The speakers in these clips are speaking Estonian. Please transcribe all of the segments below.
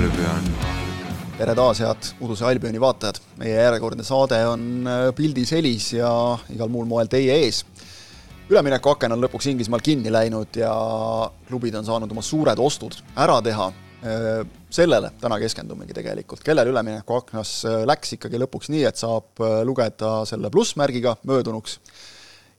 Albion. tere taas, head Uduse Albioni vaatajad. meie järjekordne saade on äh, pildis helis ja igal muul moel teie ees. üleminekuaken on lõpuks Inglismaal kinni läinud ja klubid on saanud oma suured ostud ära teha. Äh, sellele täna keskendumegi tegelikult, kellel üleminekuaknas äh, läks ikkagi lõpuks nii, et saab lugeda selle plussmärgiga möödunuks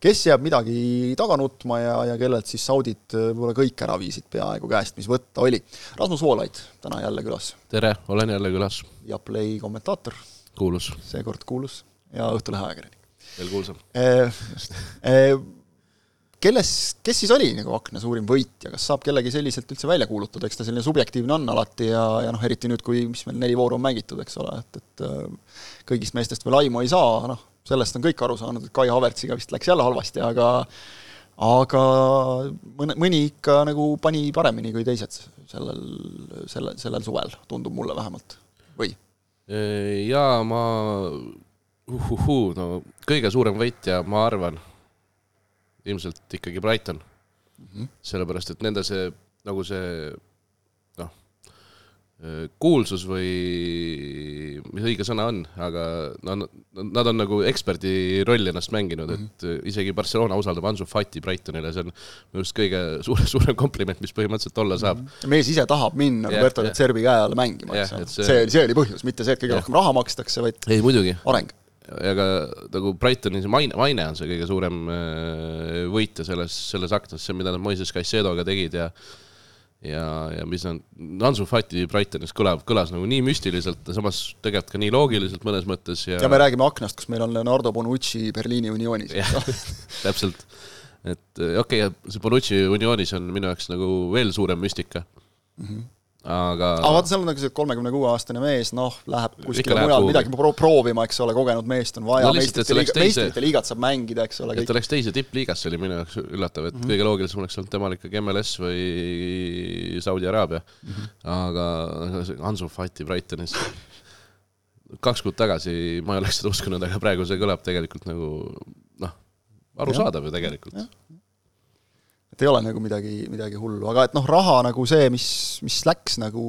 kes jääb midagi taga nutma ja, ja kellelt siis saudid võib-olla kõik ära viisid peaaegu käest, mis võtta oli. Rasmus Voolaid täna jälle külas. tere, olen jälle külas. ja Play kommentaator. kuulus. seekord kuulus ja Õhtulehe ajakirjanik. veel kuulsam e,. E, kelles, kes siis oli nagu akna suurim võitja, kas saab kellegi selliselt üldse välja kuulutada, eks ta selline subjektiivne on alati ja, ja noh, eriti nüüd, kui mis meil neli vooru on mängitud, eks ole, et, et kõigist meestest veel aimu ei saa, noh, sellest on kõik aru saanud, et Kai Havertziga vist läks jälle halvasti, aga aga mõne, mõni ikka nagu pani paremini kui teised sellel, sellel, sellel suvel, tundub mulle vähemalt, või? Jaa, ma uhuhuu, no kõige suurem võitja, ma arvan, ilmselt ikkagi Brighton mm. -hmm. sellepärast, et nende see, nagu see kuulsus või mis õige sõna on, aga no nad on nagu eksperdi rolli ennast mänginud mm, -hmm. et mhm. isegi Barcelona usaldab Ansu Fati Brightonile, see on minu arust kõige suure, suurem kompliment, mis põhimõtteliselt olla saab mm. -hmm. mees ise tahab minna Roberto de Zerbi käe alla mängima, eks ole, see, see, see oli põhjus, mitte see, et kõige rohkem raha makstakse, vaid ei muidugi. areng aga nagu Brightoni see maine, maine on see kõige suurem äh, võitja selles, selles aknas, see, mida nad Moises Caicedoga tegid ja ja, ja mis on, Ansu Fati Brightonis kõlab, kõlas nagu nii müstiliselt ja samas tegelikult ka nii loogiliselt mõnes mõttes ja ja me räägime aknast, kus meil on Leonardo Bonucci Berliini Unionis. täpselt, et okei okay,, see Bonucci Unionis on minu jaoks nagu veel suurem müstika mm. -hmm aga aga vaata, seal on nagu see kolmekümne kuue aastane mees, noh, läheb kuskile mujal midagi pro proovima, eks ole, kogenud meest on vaja no,, meistrite liiga, meistrite liigat saab mängida, eks ole. et ta läks teise tippliigasse, oli minu jaoks üllatav, et mm -hmm. kõige loogilisem oleks olnud temal ikkagi MLS või Saudi Araabia mm. -hmm. aga Hansu Fati Brightonis kaks kuud tagasi ma ei oleks seda uskunud, aga praegu see kõlab tegelikult nagu noh, arusaadav ju tegelikult et ei ole nagu midagi, midagi hullu, aga et noh, raha nagu see, mis, mis läks nagu,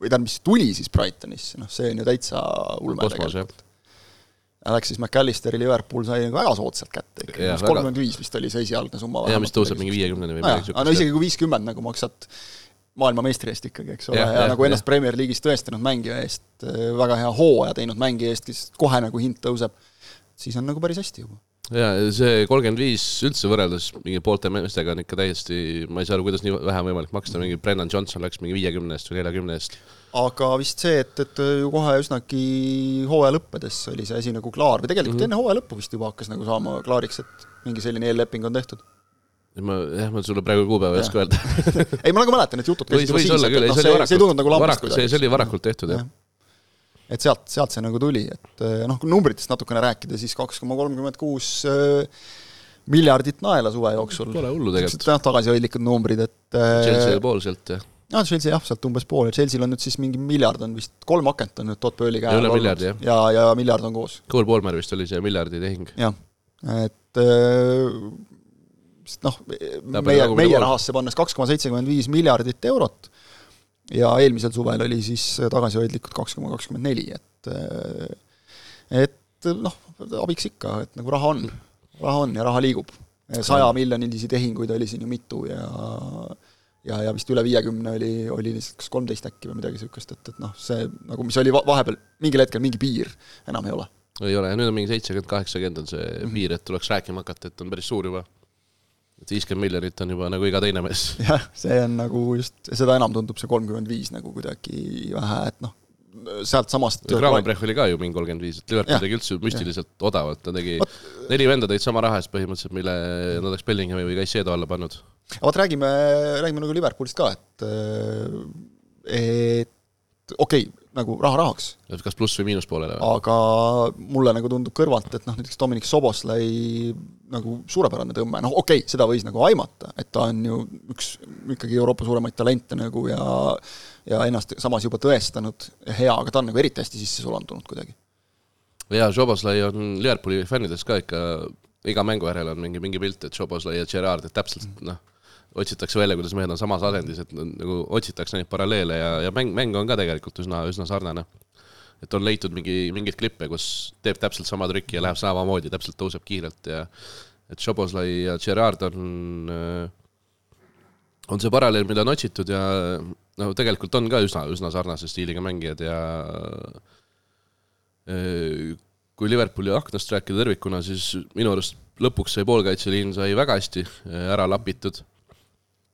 või tähendab, mis tuli siis Brightonisse, noh see on ju täitsa ulme tegelikult. Läks siis McAllisteri Liverpool sai nagu väga soodsalt kätte ikka, kolmkümmend viis vist oli see esialgne summa. jaa, mis tõuseb mingi viiekümneni või midagi niisugust. no isegi kui viiskümmend nagu maksad maailmameistri eest ikkagi, eks ole, ja, ja, ja nagu ennast Premier League'is tõestanud mängija eest, väga hea hooaja teinud mängija eest, kes kohe nagu hind tõuseb, siis on nagu päris hästi juba ja see kolmkümmend viis üldse võrreldes mingi poolte meestega on ikka täiesti, ma ei saa aru, kuidas nii vähe on võimalik maksta, mingi Brennan Johnson läks mingi viiekümne eest või neljakümne eest. aga vist see, et, et ju kohe üsnagi hooaja lõppedes oli see asi nagu klaar või tegelikult mm -hmm. enne hooaja lõppu vist juba hakkas nagu saama klaariks, et mingi selline eelleping on tehtud ma jah, ma sulle praegu kuupäeva ei oska öelda ei, ma nagu mäletan, et jutud käisid juba siis, et noh, see, see ei tulnud nagu lambist kuidagi. see oli varakult tehtud, jah ja et sealt, sealt see nagu tuli, et eh, noh, kui numbritest natukene rääkida, siis kaks koma kolmkümmend kuus eh, miljardit naela suve jooksul. Pole hullu tegelikult. jah, tagasihoidlikud numbrid, et eh, Chelsea pool sealt, jah? jah, Chelsea jah, sealt umbes pool ja Chelsea'l on nüüd siis mingi miljard on vist, kolm akent on nüüd Todd Bowley käe all olnud ja, ja, ja miljard on koos. Cole Palmer vist oli see miljardi tehing. jah, et noh, meie, meie rahasse pannes kaks koma seitsekümmend viis miljardit eurot ja eelmisel suvel oli siis tagasihoidlikud kaks koma kakskümmend neli, et et noh, abiks ikka, et nagu raha on, raha on ja raha liigub. sajamiljonilisi tehinguid oli siin ju mitu ja ja, ja vist üle viiekümne oli, oli lihtsalt kas kolmteist äkki või midagi niisugust, et, et noh, see nagu, mis oli vahepeal mingil hetkel mingi piir, enam ei ole. ei ole, nüüd on mingi seitsekümmend, kaheksakümmend on see mm -hmm. piir, et tuleks rääkima hakata, et on päris suur juba et viiskümmend miljonit on juba nagu iga teine mees. jah, see on nagu just, seda enam tundub see kolmkümmend viis nagu kuidagi vähe, et noh, sealtsamast Gravenbrech oli ka ju mingi kolmkümmend viis, et Liverpool tegi üldse müstiliselt ja. odavalt, ta tegi neli venda tõid sama raha eest põhimõtteliselt, mille nad oleks Bellinghami või Caicedo alla pannud. vot räägime, räägime nagu Liverpoolist ka, et et okei okay,, nagu raha rahaks. kas pluss- või miinuspoolele aga mulle nagu tundub kõrvalt, et noh, näiteks Dominic Soboslai nagu suurepärane tõmme, noh okei okay,, seda võis nagu aimata, et ta on ju üks ikkagi Euroopa suuremaid talente nagu ja ja ennast samas juba tõestanud hea, aga ta on nagu eriti hästi sisse sulandunud kuidagi. jaa, Soboslai on Liverpooli fännides ka ikka, iga mängu järel on mingi, mingi pilt, et Soboslai ja Gerard, et täpselt noh, otsitakse välja, kuidas mehed on samas asendis, et nagu otsitakse neid paralleele ja, ja mäng, mäng on ka tegelikult üsna, üsna sarnane. et on leitud mingi, mingeid klippe, kus teeb täpselt sama trükki ja läheb samamoodi, täpselt tõuseb kiirelt ja et Šoboslai ja Gerard on, on see paralleel, mida on otsitud ja no tegelikult on ka üsna, üsna sarnase stiiliga mängijad ja eh, kui Liverpooli aknast rääkida tervikuna, siis minu arust lõpuks sai poolkaitseliin sai väga hästi eh, ära lapitud.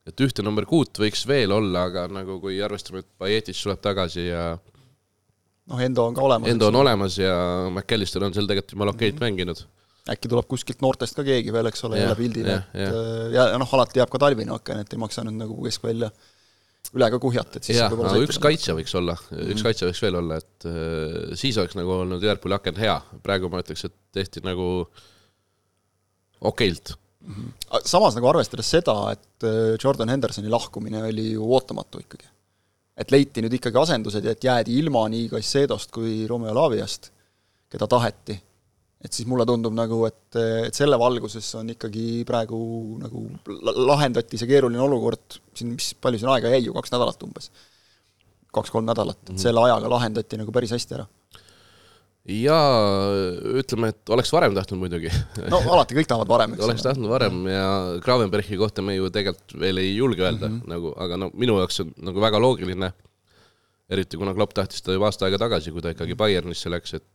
Et ühte number kuut võiks veel olla, aga nagu kui arvestame, et Pajetis tuleb tagasi ja noh, Endo on ka olemas. Endo on olemas ja McAllister on seal tegelikult jumala okeilt mänginud. äkki tuleb kuskilt noortest ka keegi veel, eks ole, jälle pildile, et äh, ja, ja noh, alati jääb ka talvine aken, et ei maksa nüüd nagu keskvälja üle ka kuhjata, et siis jah, aga üks kaitse võiks olla, üks kaitse võiks veel olla, et äh, siis oleks nagu olnud Liverpooli aken hea, praegu ma ütleks, et tehti nagu okeilt. Aga samas nagu arvestades seda, et äh, Jordan Hendersoni lahkumine oli ju ootamatu ikkagi. et leiti nüüd ikkagi asendused ja et jäädi ilma nii Caicedost kui Romeo Laviast, keda taheti, et siis mulle tundub nagu, et, et selle valguses on ikkagi praegu nagu la- lahendati see keeruline olukord siin, mis palju siin aega jäi ju, kaks nädalat umbes. kaks-kolm nädalat, et selle ajaga lahendati nagu päris hästi ära. Ja ütleme, et oleks varem tahtnud muidugi. no alati kõik tahavad varem, eks oleks tahtnud varem ja Gravenbergi kohta me ju tegelikult veel ei julge öelda mm Mhm. -hmm. nagu, aga no minu jaoks on nagu väga loogiline. eriti kuna Klopp tahtis ta juba aasta aega tagasi, kui ta ikkagi Bayernisse läks, et,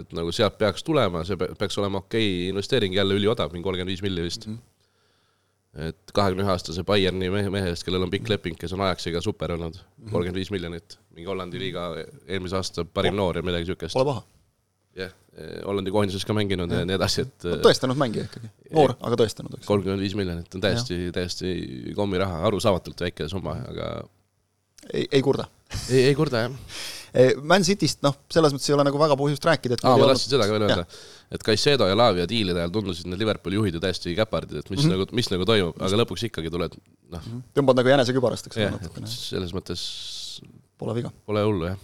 et nagu sealt peaks tulema, see pe- peaks olema okei okay investeering, jälle üliodav, mingi kolmkümmend viis milli vist mm. -hmm. et kahekümne ühe aastase Bayerni mehe, mehe eest, kellel on pikk leping, kes on Ajaxiga super olnud, kolmkümmend viis miljonit, mingi Hollandi liiga eelmise aasta parim noor ja midagi siukest. Pole paha. jah, Hollandi koondises ka mänginud ja nii edasi, et tõestanud mängija ikkagi, noor, aga tõestanud, eks. kolmkümmend viis miljonit on täiesti, täiesti kommiraha, arusaamamatult väike summa, aga ei, ei kurda. ei, ei kurda jah. Man Cityst noh, selles mõttes ei ole nagu väga põhjust rääkida, et aa, ma tahtsin seda ka veel öelda, et Caicedo ja Lavia diilide ajal tundusid need Liverpooli juhid ju täiesti käpardid, et mis mm -hmm. nagu, mis nagu toimub, aga lõpuks ikkagi tuled, noh, olnud- tõmbad nagu jänesekübarast, eks ole, natukene, selles mõttes pole viga. pole hullu jah.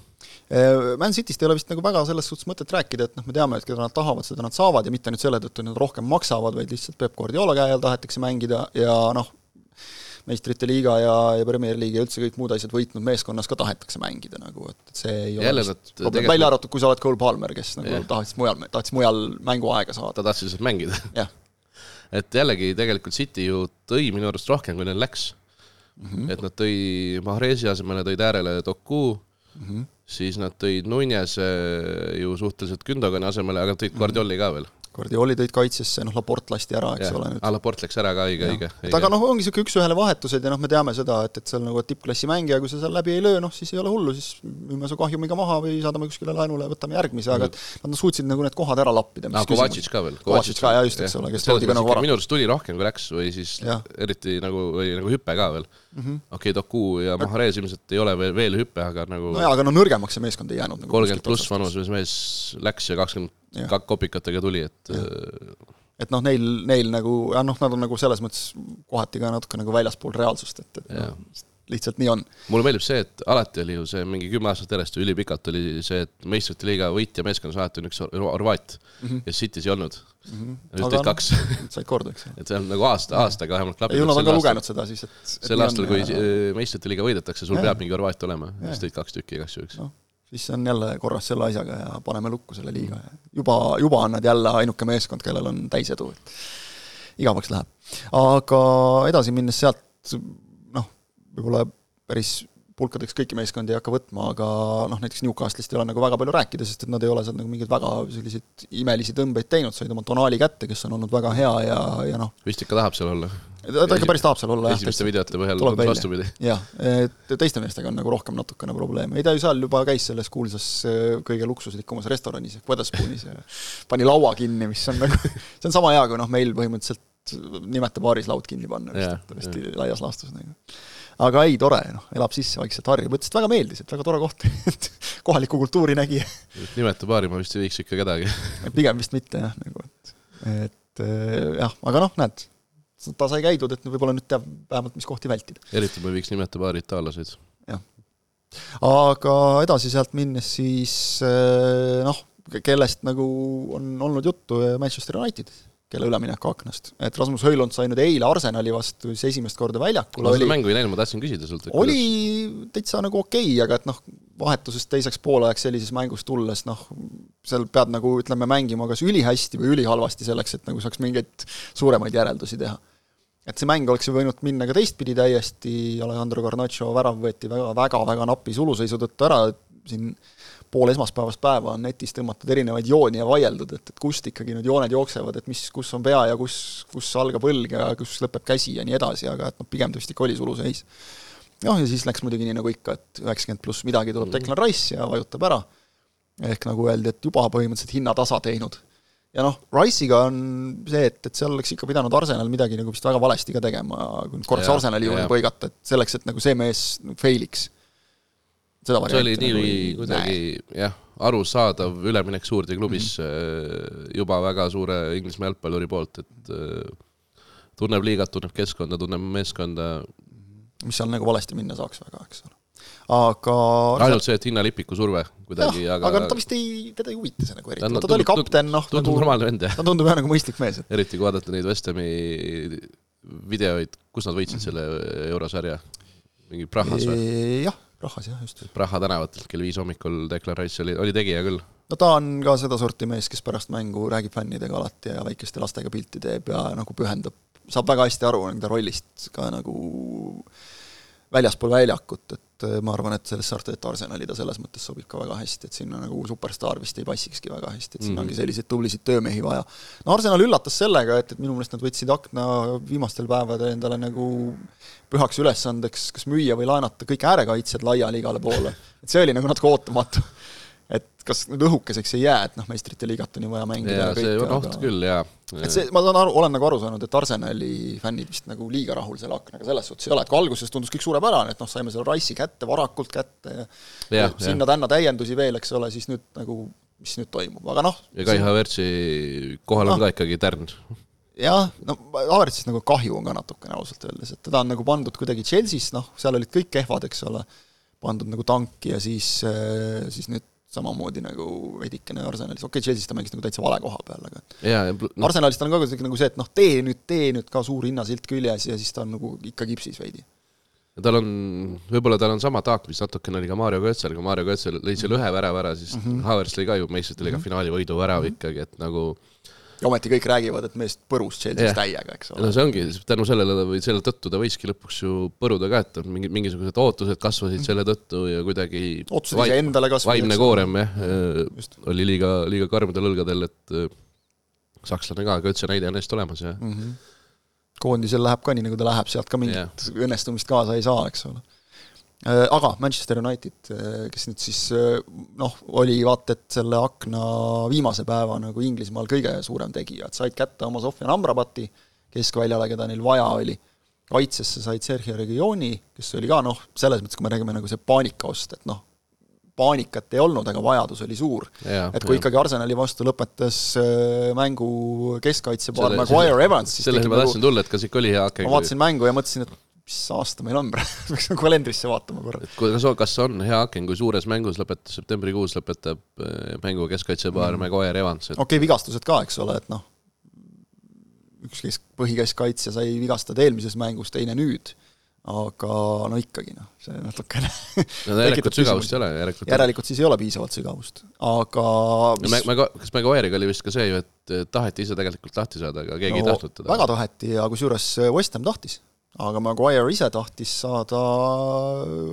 Man Cityst ei ole vist nagu väga selles suhtes mõtet rääkida, et noh, me teame, et keda nad tahavad, seda nad saavad ja mitte nüüd selle tõttu, et nad rohkem maksavad, vaid lihtsalt Peep Guardiola käe all tahetakse mängida ja noh, meistrite liiga ja, ja Premier League ja üldse kõik muud asjad võitnud meeskonnas ka tahetakse mängida nagu, et, see ei Jälle ole vist probleem, välja arvatud, kui sa oled Cole Palmer, kes nagu Jah. tahtis mujal, tahtis mujal mänguaega saada, ta tahtis lihtsalt mängida. jah. et jällegi tegelikult City ju tõi minu arust rohkem, kui neil läks mm. -hmm. et nad tõi Mahrezi asemele, tõid äärele Doku mm. -hmm. Siis nad tõid Nunez ju suhteliselt Gündogani asemele, aga tõid Guardioli ka veel. Guardioli tõid kaitsesse, noh, Laport lasti ära, eks jah ole, nüüd, Alaport läks ära ka, õige, õige. et aga noh, ongi niisugune üks-ühele vahetused ja noh, me teame seda, et, et seal nagu tippklassi mängija, kui sa seal läbi ei löö, noh siis ei ole hullu, siis müüme su kahjumiga maha või saadame kuskile laenule ja võtame järgmise, aga et nad suutsid nagu need kohad ära lappida. aa, Kovatšitš ka veel. Kovatšitš ka, jaa just, eks ole, kes toodi ka nagu minu vara. arust tuli rohkem, kui läks või siis Jah. eriti nagu, või nagu hüpe ka veel mm. -hmm.. okei okay,, Doku ja Mahrez ilmselt ei ole veel, veel hüpe, aga nagu no jaa, aga no nõrgemaks see meeskond ei jäänud nagu kolmkümmend pluss vanuses mees läks ja kakskümmend Jah. kak- kopikatega tuli, et äh, et noh, neil, neil nagu, jah noh, nad on nagu selles mõttes kohati ka natuke nagu väljaspool reaalsust, et, et noh, lihtsalt nii on. mulle meeldib see, et alati oli ju see mingi kümme aastat järjest ülipikalt oli see, et meistrite liiga võitja meeskonnas alati on üks Hor- Horvaat mm -hmm. ja City's ei olnud mm. -hmm. nüüd Aga tõid noh, kaks, said korda, eks. et see on nagu aasta, aastaga vähemalt klapib. ju nad on ka lugenud seda siis, et et sel aastal, kui ja- äh, meistrite liiga võidetakse, sul Jah. peab mingi Horvaat olema, siis tõid kaks tükki igaks juhuks. noh, siis on jälle korras selle asjaga ja paneme lukku selle liiga ja juba, juba on nad jälle ainuke meeskond, kellel on täisedu, et igavaks läheb. aga edasi minnes sealt noh, võib-olla päris pulkadeks kõiki meeskondi ei hakka võtma, aga noh, näiteks Newcastle'ist ei ole nagu väga palju rääkida, sest et nad ei ole seal nagu mingeid väga selliseid imelisi tõmbeid teinud, said oma Tonali kätte, kes on olnud väga hea ja, ja noh, vist ikka tahab seal olla. Ta ta ikka päris tahab seal olla esimeste videote põhjal välja. vastupidi. jah, et teiste meestega on nagu rohkem natukene probleeme, ei ta ju seal juba käis selles kuulsas äh, kõige luksuslikumas restoranis ehk Weatherspoon'is ja pani laua kinni, mis on nagu, see on sama hea, kui noh, meil põhimõtteliselt nimeta baaris laud kinni panna vist hästi laias laastus nagu. aga ei, tore, noh, elab sisse vaikselt, harjub, ütles, et väga meeldis, et väga tore koht, et kohalikku kultuuri nägi, nimeta paari, ma vist ei viiks ikka kedagi. pigem vist mitte jah, nagu et, et äh, jah, aga noh, näed, ta sai käidud, et võib-olla nüüd teab vähemalt, mis kohti vältida. eriti ma ei viiks nimeta paari itaallaseid. aga edasi sealt minnes siis eh, noh, kellest nagu on olnud juttu, Manchester United. Kelle üleminekuaknast. et Rasmus Höjlund sai nüüd eile Arsenali vastu siis esimest korda väljakul ma oli seda mängu ei näinud, ma tahtsin küsida sult. oli täitsa nagu okei okay,, aga et noh, vahetusest teiseks poolajaks sellises mängus tulles noh, seal pead nagu ütleme, mängima kas ülihästi või ülihalvasti selleks, et nagu saaks mingeid suuremaid järeldusi teha. et see mäng oleks ju võinud minna ka teistpidi täiesti, Alejandro Garnacho värav võeti väga, väga, väga napi suluseisu tõttu ära, siin pool esmaspäevast päeva on netis tõmmatud erinevaid jooni ja vaieldud, et, et kust ikkagi need jooned jooksevad, et mis, kus on pea ja kus, kus algab õlg ja kus lõpeb käsi ja nii edasi, aga et noh, pigem vist ikka oli suluseis noh, ja siis läks muidugi nii nagu ikka, et üheksakümmend pluss midagi tuleb Declan Rice ja vajutab ära. ehk nagu öeldi, et juba põhimõtteliselt hinnatasa teinud. ja noh, Rice'iga on see, et, et seal oleks ikka pidanud Arsenal midagi nagu vist väga valesti ka tegema, kui nüüd korraks Arsenali juurde põigata, et selleks, et nagu see mees fail'iks. Seda see oli varianti nii nagu või kuidagi jah, arusaadav üleminek suurde klubisse Mhm. mm. juba väga suure Inglismaa jalgpalluri poolt, et äh, tunneb liigat, tunneb keskkonda, tunneb meeskonda, mis seal nagu valesti minna saaks väga, eks ole. aga ainult see, et hinnalipiku surve kuidagi, aga aga ta vist ei, teda ei huvita see nagu eriti, Ta ta oli kapten, noh tundub nagu normaalne vend jah, ta tundub jah nagu mõistlik mees, eriti kui vaadata neid West Hami videoid, kus nad Mhm. võitsid selle eurosarja, mingi Prahas või? Jah, rahas jah, just. Praha tänavatelt kell viis hommikul Declan Rice oli, oli tegija küll. no ta on ka sedasorti mees, kes pärast mängu räägib fännidega alati ja väikeste lastega pilti teeb ja nagu pühendab, saab väga hästi aru enda rollist ka nagu väljaspool väljakut, et äh, ma arvan, et sellesse Arteta Arsenali ta selles mõttes sobib ka väga hästi, et sinna nagu superstaar vist ei passikski väga hästi, et siin mm. -hmm. ongi selliseid tublisid töömehi vaja. no Arsenal üllatas sellega, et, et minu meelest nad võtsid akna viimastel päevadel endale nagu pühaks ülesandeks kas müüa või laenata kõik äärekaitsjad laiali igale poole. et see oli nagu natuke ootamatu. Et kas nüüd õhukeseks ei jää, et noh, meistrite liigat on ju vaja mängida ja see on oht küll jaa. et see, ma saan aru, olen nagu aru saanud, et Arsenali fännid vist nagu liiga rahul selle aknaga selles suhtes ei ole, et kui alguses tundus kõik suurepärane, et noh, saime selle Rice'i kätte varakult kätte ja, ja jah. sinna-tänna täiendusi veel, eks ole, siis nüüd nagu mis nüüd toimub, aga noh, ja Kai Havertzi kohal on Ah. ka ikkagi tärn. jah, no Havertzist nagu kahju on ka natukene ausalt öeldes, et teda on nagu pandud kuidagi Chelsea's, noh, seal olid kõik kehvad, eks ole, pandud nagu tanki ja siis, siis nüüd samamoodi nagu veidikene Arsenalis, okei okay,, Chelsea's ta mängis nagu täitsa vale koha peal, aga ja, ja pl- no. Arsenalist on ka kuidagi nagu see, et noh, tee nüüd, tee nüüd ka suur hinnasilt küljes ja siis ta on nagu ikka kipsis veidi. tal on, võib-olla tal on sama taak, mis natukene oli ka Mario Götzel, kui Mario Götzel lõi selle ühe värava ära, siis mm -hmm. Havertz lõi ka ju meistrite liiga finaali võidu värav ikkagi, et nagu ja ometi kõik räägivad, et mees põrus Chelsea's täiega, eks no ole. see ongi, tänu sellele või selle tõttu ta võiski lõpuks ju põruda ka, et on mingi, mingisugused ootused kasvasid selle tõttu ja kuidagi ootused iseendale kasvõi. vaimne koorem jah, Just. oli liiga, liiga karmidel õlgadel, et äh, sakslane ka, Götze näide on eest olemas ja mm. -hmm. koondisel läheb ka nii, nagu ta läheb, sealt ka mingit Jah. õnnestumist kaasa ei saa, eks ole. Aga Manchester United, kes nüüd siis noh, oli vaata et selle akna viimase päeva nagu Inglismaal kõige suurem tegija, et said kätte oma Sofjan Amrabati keskväljale, keda neil vaja oli, kaitsesse said Sergei Regioni, kes oli ka noh, selles mõttes, kui me räägime nagu see paanikaost, et noh, paanikat ei olnud, aga vajadus oli suur. ja et kui ikkagi Arsenali vastu lõpetas äh, mängu keskkaitsepaar Selle- Maguire selle- Evans, siis tekib ma tahtsin tulla, et kas ikka oli hea hakke ma vaatasin mängu ja mõtlesin, et mis aasta meil on praegu, peaks kalendrisse vaatama korra. kuidas, kas on hea aken, kui suures mängus lõpetas, septembrikuus lõpetab äh, mängu keskkaitsepaar mm. Maguire Evans, et okei okay,, vigastused ka, eks ole, et noh, üks kesk, põhikeskkaitsja sai vigastada eelmises mängus, teine nüüd, aga no ikkagi noh, see natukene no järelikult sügavust ei ole, järelikult järelikult siis ei ole piisavalt sügavust, aga ja Mä- Mä-, kas Maguire'iga oli vist ka see ju, et taheti ise tegelikult lahti saada, aga keegi no, ei tahtnud teda. väga taheti ja kusjuures West Ham tahtis. Aga Maguire ise tahtis saada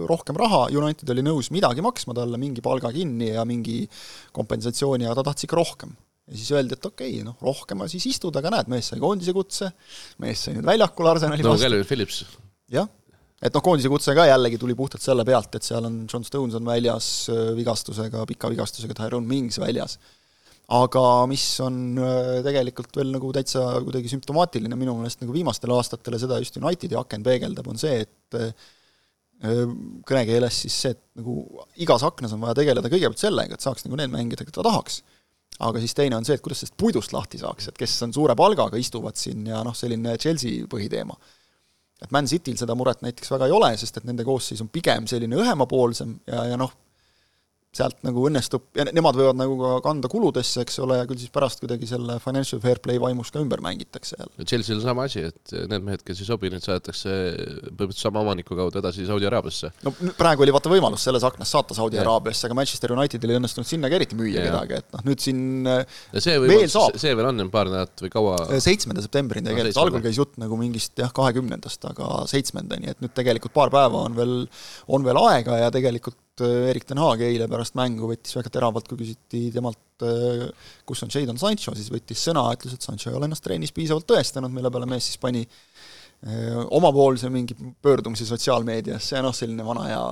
rohkem raha, United oli nõus midagi maksma talle, mingi palga kinni ja mingi kompensatsiooni, aga ta tahtis ikka rohkem. ja siis öeldi, et okei okay,, noh rohkem siis istud, aga näed, mees sai koondise kutse, mees sai nüüd väljakul Arsenali no vastu, Calvin Phillips, jah, et noh, koondise kutse ka jällegi tuli puhtalt selle pealt, et seal on John Stones on väljas äh, vigastusega, pika vigastusega, Tyrone Mings väljas. Aga mis on äh, tegelikult veel nagu täitsa kuidagi sümptomaatiline minu meelest nagu viimastel aastatel ja seda just Unitedi aken peegeldab, on see, et äh, kõnekeeles siis see, et nagu igas aknas on vaja tegeleda kõigepealt sellega, et saaks nagu need mängida, keda tahaks aga siis teine on see, et kuidas sellest puidust lahti saaks, et kes on suure palgaga, istuvad siin ja noh, selline Chelsea põhiteema. et Man Cityl seda muret näiteks väga ei ole, sest et nende koosseis on pigem selline õhemapoolsem ja, ja noh, sealt nagu õnnestub, ja nemad võivad nagu ka kanda kuludesse, eks ole, ja küll siis pärast kuidagi selle financial fair play vaimus ka ümber mängitakse jälle. Chelsea'l on sama asi, et need mehed, kes ei sobi, need saadetakse põhimõtteliselt sama omaniku kaudu edasi Saudi Araabiasse. no praegu oli vaata võimalus selles aknas saata Saudi Araabiasse, aga Manchester Unitedil ei õnnestunud sinna ka eriti müüa ja. kedagi, et noh, nüüd siin ja see veel saab. see veel on paar nädalat või kaua? seitsmenda septembrini tegelikult no,, algul käis jutt nagu mingist jah, kahekümnendast, aga seitsmendani, et nüüd tegelikult paar päeva on veel, on veel aega ja tegelikult Äh, Erik ten Haag eile pärast mängu võttis väga teravalt, kui küsiti temalt, äh, kus on Jadon Sancho, siis võttis sõna, ütles, et Sancho ei ole ennast trennis piisavalt tõestanud, mille peale mees siis pani omapoolse mingi pöördumise sotsiaalmeediasse ja noh, selline vana hea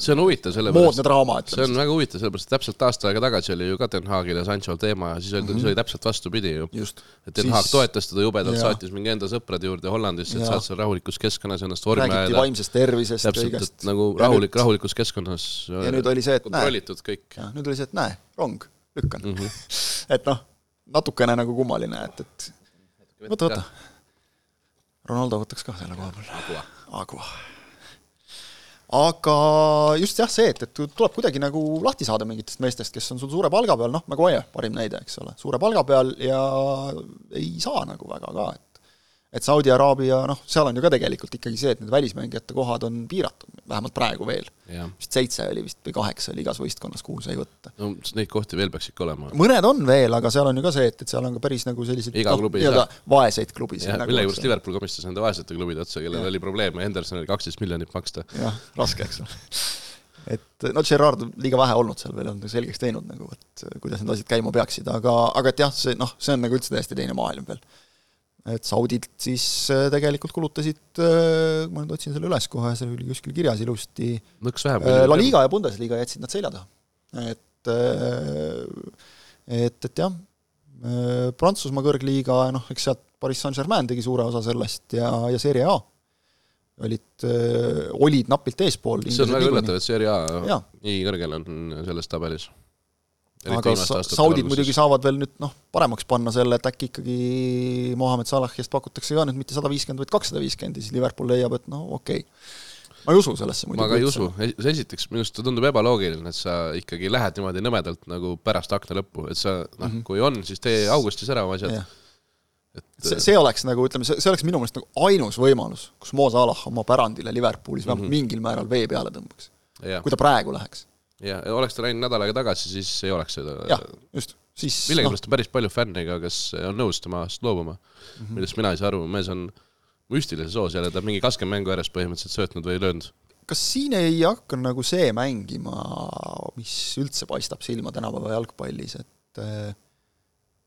see on huvitav, sellepärast moodne draama, ütleme. see on väga huvitav, sellepärast et täpselt aasta aega tagasi oli ju ka Den Haagil ja Sanchol teema ja siis oli mm, -hmm. siis oli täpselt vastupidi ju. et Den Haag siis... toetas teda jubedalt, saatis mingi enda sõprade juurde Hollandisse, et saad seal rahulikus keskkonnas ennast vormi ajada. räägiti vaimsest tervisest täpselt, et nagu rahulik, rahulikus keskkonnas ja nüüd oli see, et kontrollitud näe, kõik. nüüd oli see, et näe, rong, lükkan mm. -hmm. et noh, natukene nagu kummaline, et, et võta, võta Ronaldo võtaks ka selle koha peal. Agua. Aga just jah, see, et, et tuleb kuidagi nagu lahti saada mingitest meestest, kes on sul suure palga peal, noh, Maguire, parim näide, eks ole, suure palga peal ja ei saa nagu väga ka, et et Saudi Araabia, noh, seal on ju ka tegelikult ikkagi see, et need välismängijate kohad on piiratud, vähemalt praegu veel. vist seitse oli vist või kaheksa oli igas võistkonnas, kuhu sai võtta. no neid kohti veel peaks ikka olema. mõned on veel, aga seal on ju ka see, et, et seal on ka päris nagu selliseid iga noh, klubi ei saa. vaeseid klubisid. Nagu millegipärast Liverpool komistas nende vaesete klubide otsa, kellel oli probleeme Hendersonil kaksteist miljonit maksta. jah, raske, eks ole et no Gerard liiga vähe olnud seal veel, on selgeks teinud nagu, et kuidas need asjad käima peaksid, aga, aga et jah, see noh, see on nagu üldse täiesti teine maailm veel et saudid siis äh, tegelikult kulutasid, äh, ma nüüd otsin selle üles kohe, see oli kuskil kirjas ilusti, äh, La Liga ja Bundesliga jätsid nad selja taha. et, et, et jah, Prantsusmaa kõrgliiga, noh, eks sealt Pariis Saint-Germain tegi suure osa sellest ja, ja Serie A olid, olid napilt eespool. see on väga üllatav, et Serie A nii kõrgel on selles tabelis aga saudid muidugi saavad veel nüüd noh, paremaks panna selle, et äkki ikkagi Mohammed Salahist pakutakse ka nüüd mitte sada viiskümmend, vaid kakssada viiskümmend ja siis Liverpool leiab, et no okei okay. ma ei usu sellesse muidugi. ma ka ei usu, esiteks minu arust tundub ebaloogiline, et sa ikkagi lähed niimoodi nõmedalt nagu pärast akna lõppu, et sa noh mm -hmm., kui on, siis tee augustis ära oma asjad. et see, see oleks nagu ütleme, see, see oleks minu meelest nagu ainus võimalus, kus Mo Salah oma pärandile Liverpoolis vähemalt mm -hmm. mingil määral vee peale tõmbaks. kui ta praegu läheks ja oleks ta läinud nädal aega tagasi, siis ei oleks seda. jah, just, siis. millegipärast no. on päris palju fänne ka, kes on nõus temast loobuma mm -hmm., millest mina ei saa aru, mees on müstilise soos jälle, ta on mingi kakskümmend mängu järjest põhimõtteliselt söötnud või löönud. kas siin ei hakka nagu see mängima, mis üldse paistab silma tänapäeva jalgpallis, et äh,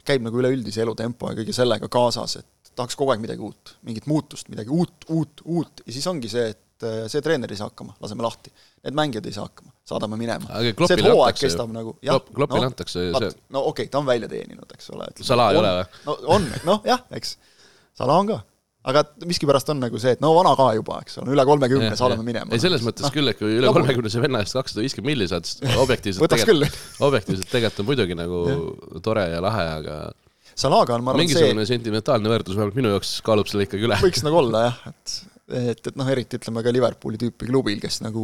käib nagu üleüldise elutempo ja kõige sellega kaasas, et tahaks kogu aeg midagi uut, mingit muutust, midagi uut, uut, uut ja siis ongi see, et äh, see treener ei saa hakkama, laseme lahti need mängijad ei saa hakkama, saadame minema. see hooaeg kestab nagu Klopp, Kloppile no, antakse see no okei okay,, ta on välja teeninud, eks ole. Salah ei ole või? no on, noh jah, eks, Salah on ka aga miskipärast on nagu see, et no vana ka juba, eks ole, üle kolmekümne saadame minema. ei, selles mõttes no, küll, et kui üle kolmekümnese venna eest kakssada viiskümmend milli saad, siis objektiivselt tegelikult, objektiivselt tegelikult on muidugi nagu ja. tore ja lahe, aga Salaga on, ma arvan, mingisugune see... sentimentaalne väärtus vähemalt minu jaoks kaalub selle ikkagi üle. võiks nagu olla jah, et et, et noh, eriti ütleme ka Liverpooli tüüpi klubil, kes nagu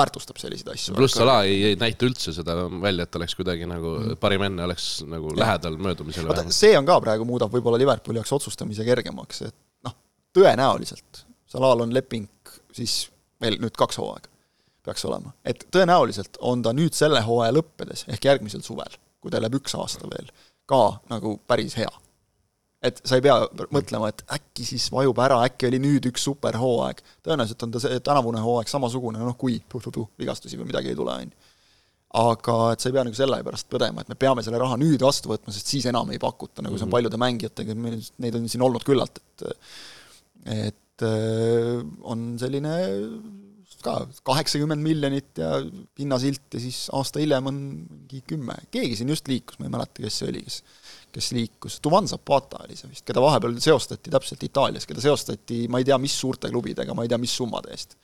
väärtustab selliseid asju. pluss Salah ei, ei näita üldse seda välja, et oleks kuidagi nagu mm. parim enne, oleks nagu ja. lähedal möödumisele. see on ka praegu, muudab võib-olla Liverpooli jaoks otsustamise kergemaks, et noh, tõenäoliselt Salah'l on leping siis veel nüüd kaks hooaega peaks olema. et tõenäoliselt on ta nüüd selle hooaja lõppedes, ehk järgmisel suvel, kui ta läheb üks aasta veel, ka nagu päris hea et sa ei pea mõtlema, et äkki siis vajub ära, äkki oli nüüd üks superhooaeg. tõenäoliselt on ta see tänavune hooaeg samasugune, noh kui tuh-tuh-tuh, vigastusi või midagi ei tule, on ju. aga et sa ei pea nagu selle pärast tõdema, et me peame selle raha nüüd vastu võtma, sest siis enam ei pakuta, nagu see on mhm. paljude mängijatega, neid on siin olnud küllalt, et et äh, on selline ka kaheksakümmend miljonit ja pinnasilt ja siis aasta hiljem on mingi kümme, keegi siin just liikus, ma ei mäleta, kes see oli, kes kes liikus, Duvan Zapata oli see vist, keda vahepeal seostati täpselt Itaalias, keda seostati ma ei tea, mis suurte klubidega, ma ei tea, mis summade eest.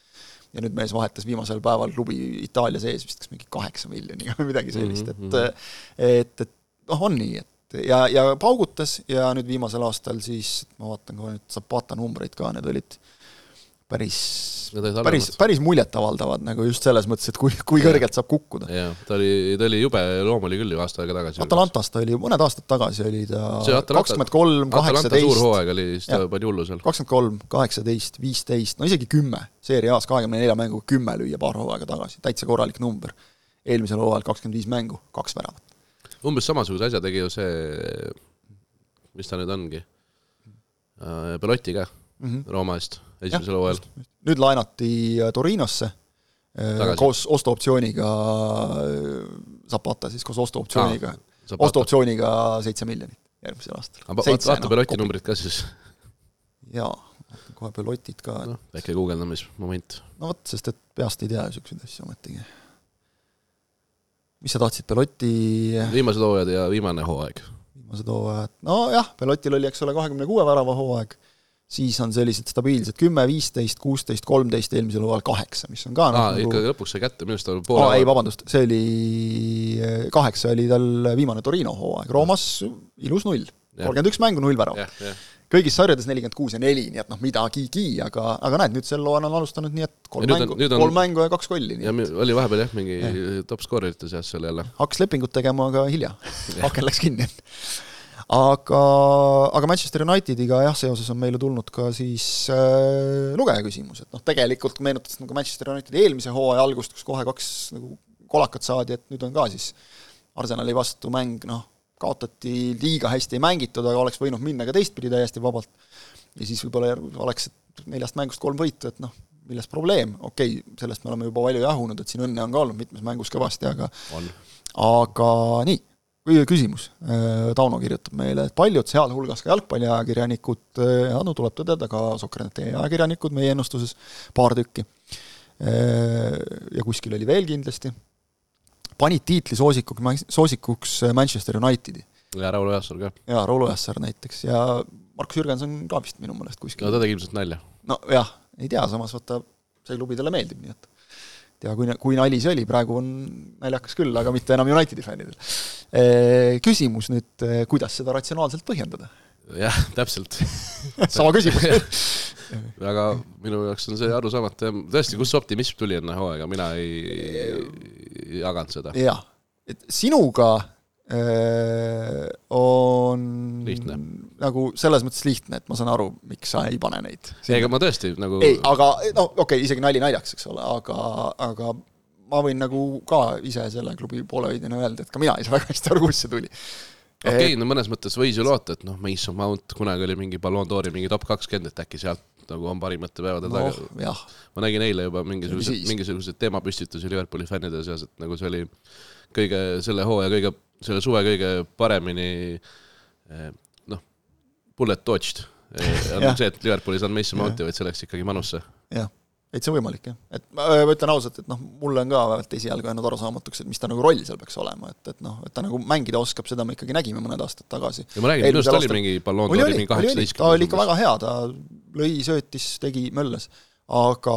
ja nüüd mees vahetas viimasel päeval klubi Itaalia sees vist kas mingi kaheksa miljoniga või midagi sellist, et mhm. et, et noh, on nii, et ja, ja paugutas ja nüüd viimasel aastal siis, ma vaatan kohe nüüd Zapata numbreid ka, need olid päris päris, päris muljetavaldavad nagu just selles mõttes, et kui, kui kõrgelt saab kukkuda. jah, ta oli, ta oli jube loom oli küll ju aasta aega tagasi. Atalantas ta oli, mõned aastad tagasi oli ta kakskümmend kolm, Atalanta suur kaheksateist, hooaeg oli, siis ta pani hullu seal. kakskümmend kolm, kaheksateist, viisteist, no isegi kümme. seeria A-s kahekümne nelja mänguga kümme lüüa paar hooaega tagasi, täitsa korralik number. eelmisel hooajal kakskümmend viis mängu, kaks väravat. umbes samasuguse asja tegi ju see, mis ta nüüd ongi, Belotti ka mm. -hmm. Rooma eest esimesel hooajal. nüüd laenati äh, Torinosse äh, Tagasi. koos ostuoptsiooniga, Zapata siis koos ostuoptsiooniga, Ostu. ostuoptsiooniga seitse miljonit järgmisel aastal. vaata, Belotti numbrid ka siis, jaa, kohe Belotid ka, noh, väike guugeldamismoment. no vot, sest et peast ei tea niisuguseid asju ometigi. mis sa tahtsid, Belotti viimased hooajad ja viimane hooaeg. viimased hooajad, nojah, Belotil oli, eks ole, kahekümne kuue värava hooaeg, siis on sellised stabiilsed kümme, viisteist, kuusteist, kolmteist, eelmisel hooajal kaheksa, mis on ka aa, nagu ikka lõpuks sai kätte, minu arust ta aa, poole ei, vabandust, see oli, kaheksa oli tal viimane Torino hooaeg, Roomas ilus null, kolmkümmend üks mängu, null jah. kõigis sarjades nelikümmend kuus ja neli, nii et noh, midagigi, aga, aga näed, nüüd sel hooajal on alustanud nii, et kolm Ja on- mängu, on- kolm mängu ja kaks golli, nii ja et oli vahepeal jah, mingi top skoorerite seas seal jälle. hakkas lepingut tegema, aga hilja, aken läks kinni. aga, aga Manchester Unitediga jah, seoses on meile tulnud ka siis äh, lugeja küsimus, et noh, tegelikult meenutas nagu Manchester Unitedi eelmise hooaja algust, kus kohe kaks nagu kolakat saadi, et nüüd on ka siis Arsenali vastu mäng, noh, kaotati liiga hästi ei mängitud, aga oleks võinud minna ka teistpidi täiesti vabalt. ja siis võib-olla oleks neljast mängust kolm võitu, et noh, milles probleem, okei okay,, sellest me oleme juba palju jahunud, et siin õnne on ka olnud mitmes mängus kõvasti, aga on. aga nii, küsimus. Tauno kirjutab meile, et paljud, sealhulgas ka jalgpalliajakirjanikud, ja no tuleb tõdeda ka Sokratee ajakirjanikud meie ennustuses, paar tükki, ja kuskil oli veel kindlasti, panid tiitli soosikuks, soosikuks Manchester Unitedi ja Raul Ojasaar ka. ja Raul Ojasaar näiteks ja Markus Jürgenson ka vist minu meelest kuskil no ta tegi ilmselt nalja. nojah, ei tea, samas vaata, see klubi talle meeldib, nii et tea, kui, kui nali see oli, praegu on naljakas küll, aga mitte enam Unitedi fännidel. Küsimus nüüd, kuidas seda ratsionaalselt põhjendada? jah, täpselt. sama küsimus. aga minu jaoks on see arusaamatu ja tõesti, kust see optimism tuli enne hooaega, mina ei, ei jaganud seda. jah, et sinuga on Lihtne. nagu selles mõttes lihtne, et ma saan aru, miks sa ei pane neid. ei, ega ma tõesti nagu ei, aga no okei okay,, isegi nali naljaks, eks ole, aga, aga ma võin nagu ka ise selle klubi poolehoidjana öelda, et ka mina ei saa väga hästi aru, kust see tuli. Okei okay,, no mõnes mõttes võis ju loota, et noh, Mason Mount kunagi oli mingi Ballon d'Ori mingi top kakskümmend, et äkki sealt nagu on parimate päevade noh taga. ma nägin eile juba mingisuguseid mingisuguseid teemapüstitusi Liverpooli fännide seas, et nagu see oli kõige, selle hooaja kõige, selle suve kõige paremini eh, noh, bullet dodged. on Jah. see, et Liverpool ei saanud Mason. Mounti, vaid see läks ikkagi Manusse. jah, et see on võimalik jah, et ma ma ütlen ausalt, et noh, mulle on ka vähemalt esialgu jäänud arusaamatuks, et mis ta nagu roll seal peaks olema, et, et noh, et ta nagu mängida oskab, seda me ikkagi nägime mõned aastad tagasi. ja ma räägin, minu arust oli mingi Ballon d'Ori oli, mingi kaheksateistkümnes. ta oli ikka väga hea, ta lõi, söötis, tegi, möllas, aga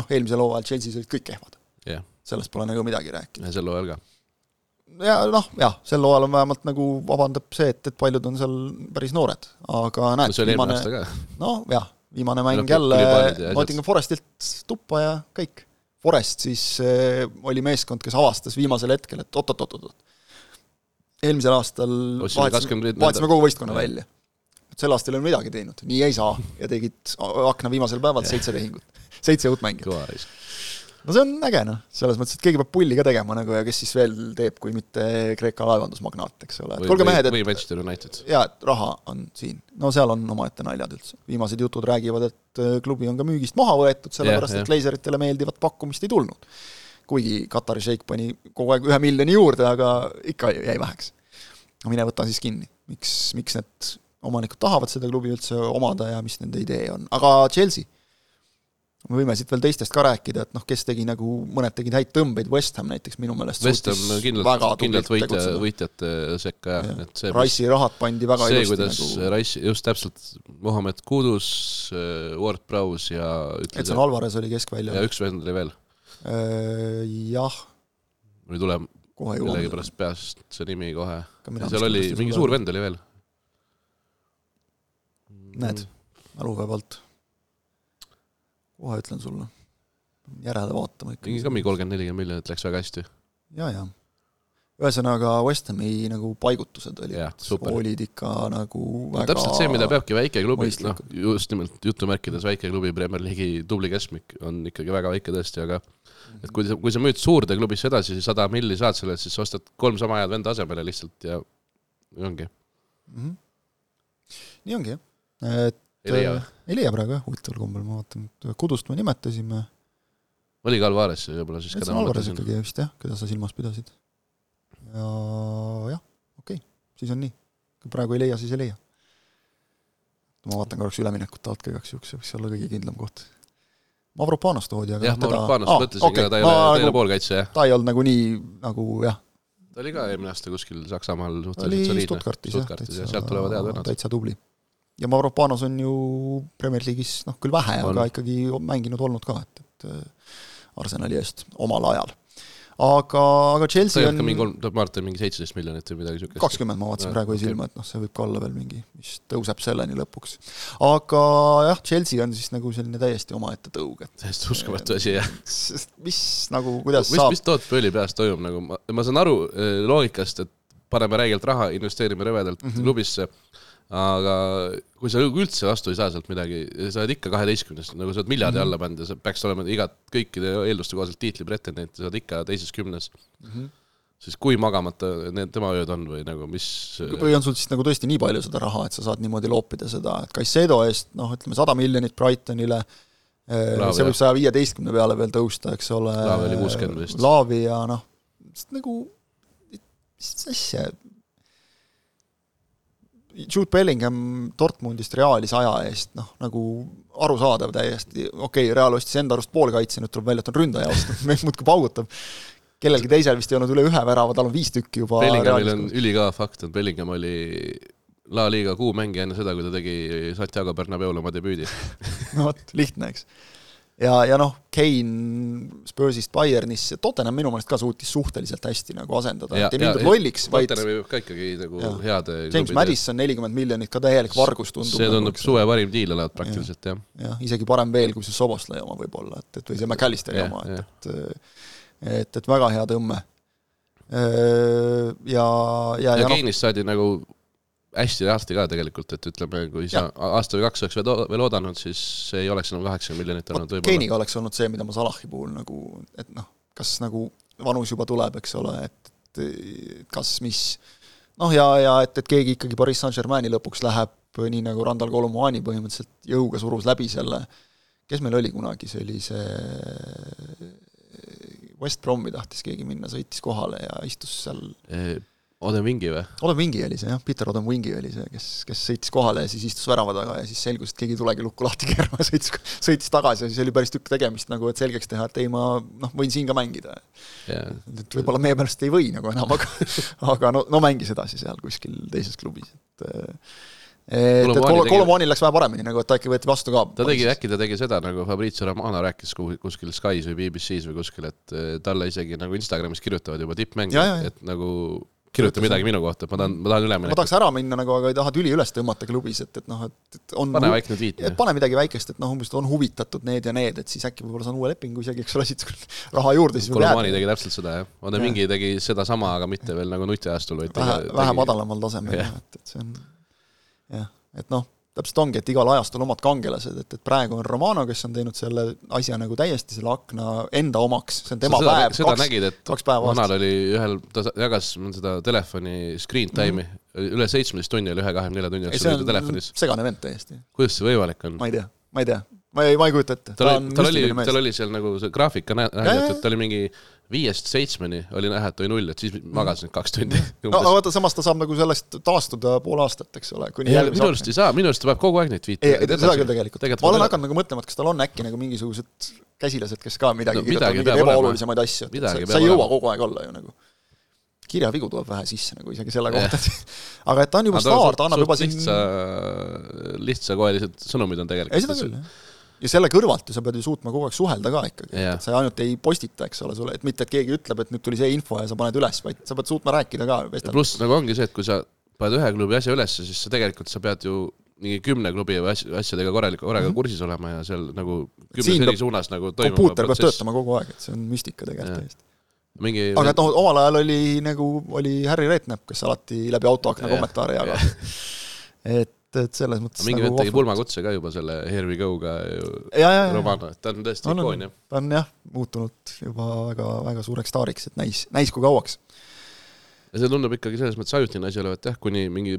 noh, eelmisel hooajal Chelsea's olid kõik kehvad, jah, sellest pole nagu midagi rääkida. ja sel hooajal ka. ja noh, jah, sel hooajal on vähemalt nagu vabandab see, et, et paljud on seal päris noored, aga no näed, eelmine viimane noh, jah, viimane mäng Tuli jälle ja. Nottingham Forestilt tuppa ja kõik. Forest siis äh, oli meeskond, kes avastas viimasel hetkel, et oot-oot-oot-oot. eelmisel aastal vahetasime, 20 vahetasime kogu võistkonna Jah. välja. sel aastal ei ole midagi teinud, nii ei saa ja tegid akna viimasel päeval seitse tehingut, seitse uut mängijat. No see on äge noh, selles mõttes, et keegi peab pulli ka tegema nagu ja kes siis veel teeb, kui mitte Kreeka laevandusmagnaat, eks ole, kuulge mehed, et või Manchester United. jaa, et raha on siin. no seal on omaette naljad üldse. viimased jutud räägivad, et äh, klubi on ka müügist maha võetud, sellepärast Jah, et Glazeritele meeldivat pakkumist ei tulnud. kuigi Katari šeik pani kogu aeg ühe miljoni juurde, aga ikka jäi väheks. no mine võta siis kinni, miks, miks need omanikud tahavad seda klubi üldse omada ja mis nende idee on, aga Chelsea me võime siit veel teistest ka rääkida, et noh, kes tegi nagu, mõned tegid häid tõmbeid, West Ham näiteks minu meelest West Ham kindlalt kindlalt võitja, võitjate sekka jah, Jah. et see, Rice'i rahad pandi väga see, ilusti kuidas nagu Rice, just täpselt, Mohammed Kudus, Ward Prowse ja Edson Alvarez oli keskväljal ja. üks vend oli veel, jah, mul ei tule millegipärast peast see nimi kohe. Seal oli mingi suur vend oli veel. näed, mälupäev alt. Kohe ütlen sulle. järele vaatama ikkagi. ka mingi kolmkümmend, nelikümmend miljonit läks väga hästi. ja, ja. ühesõnaga West Hami nagu paigutused olid, olid ikka nagu väga no, täpselt see, mida peabki väike klubi, noh, just nimelt jutumärkides väike klubi, Premier League'i tubli keskmik on ikkagi väga väike tõesti, aga et kui sa, kui sa müüd suurde klubisse edasi, siis sada milli saad selle siis ostad kolm sama head venda asemele lihtsalt ja ongi mm. -hmm. nii ongi jah, et ei leia või? ei leia praegu jah, huvitaval kombel, ma vaatan, Kudust me nimetasime. oli ka Alvarez võib-olla siis, keda ma mõtlesin? ikkagi vist jah, keda sa silmas pidasid. ja jah, okei okay., siis on nii. kui praegu ei leia, siis ei leia. ma vaatan korraks üleminekut alt ka igaks juhuks, see võiks olla kõige kindlam koht Mavropanos toodi, aga jah, Mavropanos ah, mõtlesin okay. ka, ta ei ole, ta ei ole poolkaitse, jah. ta ei olnud nagu nii, nagu jah. ta oli ka eelmine aasta kuskil Saksamaal suhteliselt soliidne. Stuttgartis, jah, sealt tulevad head vennad. täitsa tubli. Ja Mavropanos on ju Premier League'is noh, küll vähe, aga ikkagi mänginud olnud ka, et, et Arsenali eest omal ajal aga, aga Chelsea on mingi kolm, ma arvan, et mingi seitseteist miljonit või midagi niisugust. kakskümmend ma vaatasin praegu okay. silma, et noh, see võib ka olla veel mingi, mis tõuseb selleni lõpuks. aga jah, Chelsea on siis nagu selline täiesti omaette tõug, et täiesti uskumatu asi, jah. mis nagu, kuidas mis, saab mis Toot Pööli peas toimub, nagu ma, ma saan aru eh, loogikast, et paneme räigelt raha, investeerime rõvedalt mm -hmm. klubisse aga kui sa üldse vastu ei saa sealt midagi, sa oled ikka kaheteistkümnes, nagu sa oled miljardi mm -hmm. alla pannud ja sa peaks olema igat, kõikide eelduste kohaselt tiitli pretendent ja sa oled ikka teises kümnes mm. -hmm. siis kui magamata need tema ööd on või nagu mis või on sul siis nagu tõesti nii palju seda raha, et sa saad niimoodi loopida seda, et Caicedo eest noh, ütleme sada miljonit Brightonile, Laavi, see võib saja viieteistkümne peale veel tõusta, eks ole. Laavi oli kuuskümmend vist. Laavi ja noh, nagu mis asja, Jude Bellingham Dortmundist Reali saja eest, noh, nagu arusaadav täiesti, okei okay,, Real ostis enda arust poolkaitse, nüüd tuleb välja, et on ründaja ostnud, meid muudkui paugutab. kellelgi teisel vist ei olnud üle ühe värava, tal on viis tükki juba Bellinghamil on ülikõva fakt, et Bellingham oli La Liga kuumängija enne seda, kui ta tegi Santiago Bernabeul oma debüüdi. No vot, lihtne, eks ja, ja noh, Kane Spursist Bayernisse, Tottenham minu meelest ka suutis suhteliselt hästi nagu asendada, et ei mindud lolliks, vaid Tottenhami võib ka ikkagi nagu ja. heade James Madison nelikümmend miljonit, ka täielik vargus tundub. see tundub nagu, suve parim diil olevat praktiliselt, jah. jah, isegi parem veel kui see Soboslai oma võib-olla, et, et või see McAllisteri oma, et, et et, et väga hea tõmme. ja, ja, ja, ja Kane'ist no, saadi nagu hästi lahti ka tegelikult, et ütleme, kui sa aasta või kaks oleks veel oodanud, siis ei oleks enam kaheksakümmend miljonit olnud võib-olla. Keiniga oleks olnud see, mida ma Salahi puhul nagu, et noh, kas nagu vanus juba tuleb, eks ole, et, et kas mis. Noh, ja, ja et, et keegi ikkagi Pariis Saint-Germaini lõpuks läheb nii nagu Randal Kolomuani põhimõtteliselt jõuga surus läbi selle, kes meil oli kunagi, see West Bromi tahtis keegi minna, sõitis kohale ja istus seal Odem Vingi või? Odem Vingi oli see jah, Peter Odem Vingi oli see, kes, kes sõitis kohale ja siis istus värava taga ja siis selgus, et keegi ei tulegi lukku lahti keerama. Sõitis, sõitis tagasi ja siis oli päris tükk tegemist nagu, et selgeks teha, et ei, ma noh, võin siin ka mängida. Yeah.. et võib-olla meie pärast ei või nagu enam, aga aga no, no mängis edasi seal kuskil teises klubis, et et, et Kol-, Kolomonil läks vähe paremini, nagu et ta ikka võeti vastu ka. ta tegi, äkki ta tegi seda, nagu Fabrizio Romano rääkis kuskil Sky's või BBC-s või kuskil, et eh, talle isegi nagu Instagramis kirjutavad juba tippmänge, et nagu kirjuta midagi minu kohta, et ma tahan, ma tahan üle minna. ma tahaks ära minna nagu, aga ei taha tüli üles tõmmata klubis, et, et noh, et, et on pane väikene tweet. pane midagi väikest, et noh, umbes on huvitatud need ja need, et siis äkki võib-olla saan uue lepingu isegi, eks ole, siit raha juurde, siis Kolomani tegi täpselt seda, jah. Ode mingi tegi sedasama, aga mitte veel nagu nutiajastul, vaid vähe, vähe madalamal tasemel, et, et see on jah, et noh täpselt ongi, et igal ajastul omad kangelased, et, et praegu on Romano, kes on teinud selle asja nagu täiesti selle akna enda omaks, see on tema seda, päev, kaks, nägid, kaks päeva aastas. vanal oli ühel, ta jagas seda telefoni screen time'i mm, -hmm. üle seitsmeteist tunni oli ühe kahekümne nelja tunni jooksul telefonis. segane vend täiesti. kuidas see võimalik on? ma ei tea, ma ei tea, ma ei, ma ei kujuta ette. tal oli, tal oli, tal oli seal nagu see graafik ka näidatud, ta oli mingi viiest seitsmeni oli näha, et oli null, et siis mm. magasin kaks tundi. no aga vaata, samas ta saab nagu sellest taastuda pool aastat, eks ole, minu arust ei saa, minu arust ta peab kogu aeg neid ei, seda küll tegelikult, tegelikult. ma olen hakanud nagu mõtlema, et kas tal on äkki nagu mingisugused käsilased, kes ka midagi no, kirjutavad, mingeid ebaolulisemaid asju, et sa, ei jõua kogu aeg olla ju nagu kirjavigu tuleb vähe sisse nagu isegi selle kohta, aga et ta on juba staar, ta annab juba siin lihtsa, lihtsakoelised sõnumid on tegelikult. ei, seda küll, jah ja selle kõrvalt ju sa pead ju suutma kogu aeg suhelda ka ikkagi, et sa ainult ei postita, eks ole, sulle, et mitte, et keegi ütleb, et nüüd tuli see info ja sa paned üles, vaid sa pead suutma rääkida ka. pluss nagu ongi see, et kui sa paned ühe klubi asja ülesse, siis sa tegelikult, sa pead ju mingi kümne klubi või asj- asjadega korraliku korraga kursis olema ja seal nagu kümnes eri suunas nagu toimuma kompuuter peab töötama kogu aeg, et see on müstika tegelikult täiesti. mingi aga et noh, omal ajal oli nagu, oli Harry Redknapp, kes alati läbi autoakna kommentaare jagas. et, et selles mõttes mingi nagu vend tegi vahva. pulmakutse ka juba selle Here we go'ga Romano, et ta on tõesti On, on. ikoon jah. ta on jah, muutunud juba väga, väga suureks staariks, et näis, näis kui kauaks. ja see tundub ikkagi selles mõttes ajutine asi olevat jah, kuni mingi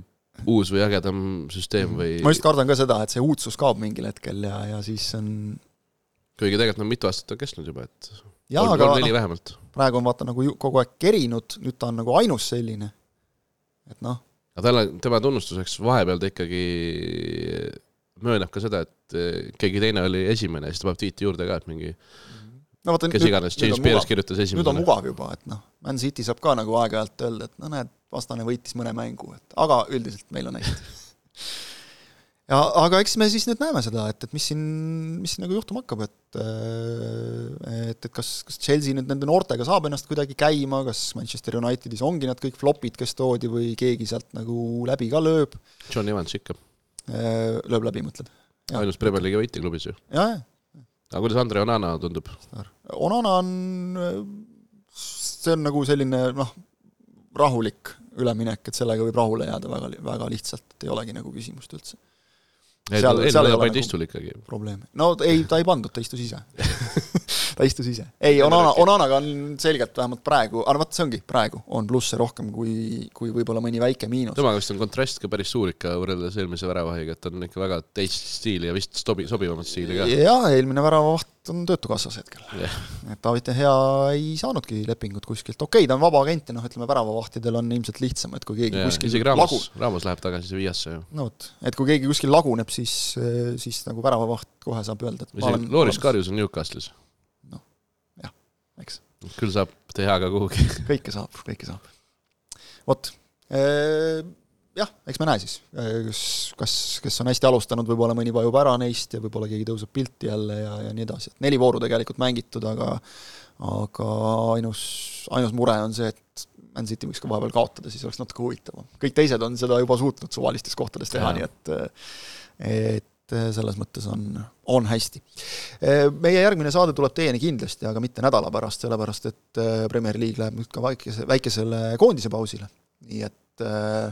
uus või ägedam süsteem või ma just kardan ka seda, et see uudsus kaob mingil hetkel ja, ja siis on kuigi tegelikult on mitu aastat on kestnud juba, et jaa, aga kolm-neli vähemalt. praegu on vaata nagu kogu aeg kerinud, nüüd ta on nagu ainus selline. et noh, aga talle, tema tunnustuseks vahepeal ta ikkagi möönab ka seda, et eh, keegi teine oli esimene ja siis ta paneb tiiti juurde ka, et mingi no vaata kes iganes, James Pierce kirjutas nüüd on mugav juba, et noh, Man City saab ka nagu aeg-ajalt öelda, et no näed, vastane võitis mõne mängu, et aga üldiselt meil on hästi. ja aga eks me siis nüüd näeme seda, et, et mis siin, mis siin nagu juhtuma hakkab, et et, et kas, kas Chelsea nüüd nende noortega saab ennast kuidagi käima, kas Manchester Unitedis ongi nad kõik flopid, kes toodi või keegi sealt nagu läbi ka lööb, John Evans ikka, lööb läbi, mõtled? Ainus Premier League'i võitja klubis ju. aga kuidas Andre Onana tundub? Onana on, see on nagu selline noh, rahulik üleminek, et sellega võib rahule jääda väga, väga lihtsalt, et ei olegi nagu küsimust üldse, Seal- seal ei ole nagu- istul ikkagi. probleemi. no ei, ta ei pandud, ta istus ise. ta istus ise. ei, Onana, Onanaga on selgelt vähemalt praegu, aga vot see ongi, praegu on plusse rohkem kui, kui võib-olla mõni väike miinus. temaga vist on kontrast ka päris suur ikka võrreldes eelmise väravahiga, et on ikka väga teist stiili ja vist sobi-, sobivamat stiili ka. jaa, eelmine väravavaht on Töötukassas hetkel. Jah. et David De Gea ei saanudki lepingut kuskilt, okei okay,, ta on vaba agent ja noh, ütleme väravavahtidel on ilmselt lihtsam, et kui keegi Ja, kuskil isegi lagu- Ramos, Ramos läheb tagasi Sevillasse ju. no vot, et kui keegi kuskil laguneb, siis, siis nagu väravavaht kohe saab öelda, et või see Loris. Karjus on Newcastle'is. eks, küll saab teha ka kuhugi. kõike saab, kõike saab. vot, jah, eks me näe siis, kas, kas, kes on hästi alustanud, võib-olla mõni vajub ära neist ja võib-olla keegi tõuseb pilti jälle ja, ja nii edasi, et neli vooru tegelikult mängitud, aga aga ainus, ainus mure on see, et Man City võiks ka vahepeal kaotada, siis oleks natuke huvitavam. kõik teised on seda juba suutnud suvalistes kohtades teha, nii et et selles mõttes on, on hästi. Meie järgmine saade tuleb teieni kindlasti, aga mitte nädala pärast, sellepärast et Premier League läheb nüüd ka väikese, väikesele koondise pausile, nii et äh,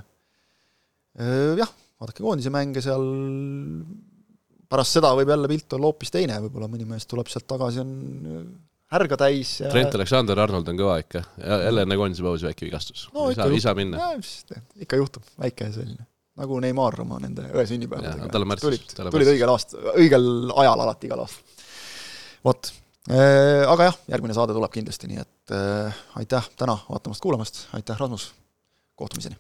jah, vaadake koondise mänge seal, pärast seda võib jälle pilt olla hoopis teine, võib-olla mõni mees tuleb sealt tagasi, on härga täis ja Trent Alexander-Arnold on kõva ikka. jälle enne koondise pausi väike vigastus No ei saa, ei saa minna. Ikka juhtub, väike selline, nagu Neimar oma nende õe sünnipäevadega. tulid, tulid õigel aasta, õigel ajal alati igal aastal. vot, aga jah, järgmine saade tuleb kindlasti, nii et äh, aitäh täna vaatamast-kuulamast, aitäh Rasmus, kohtumiseni!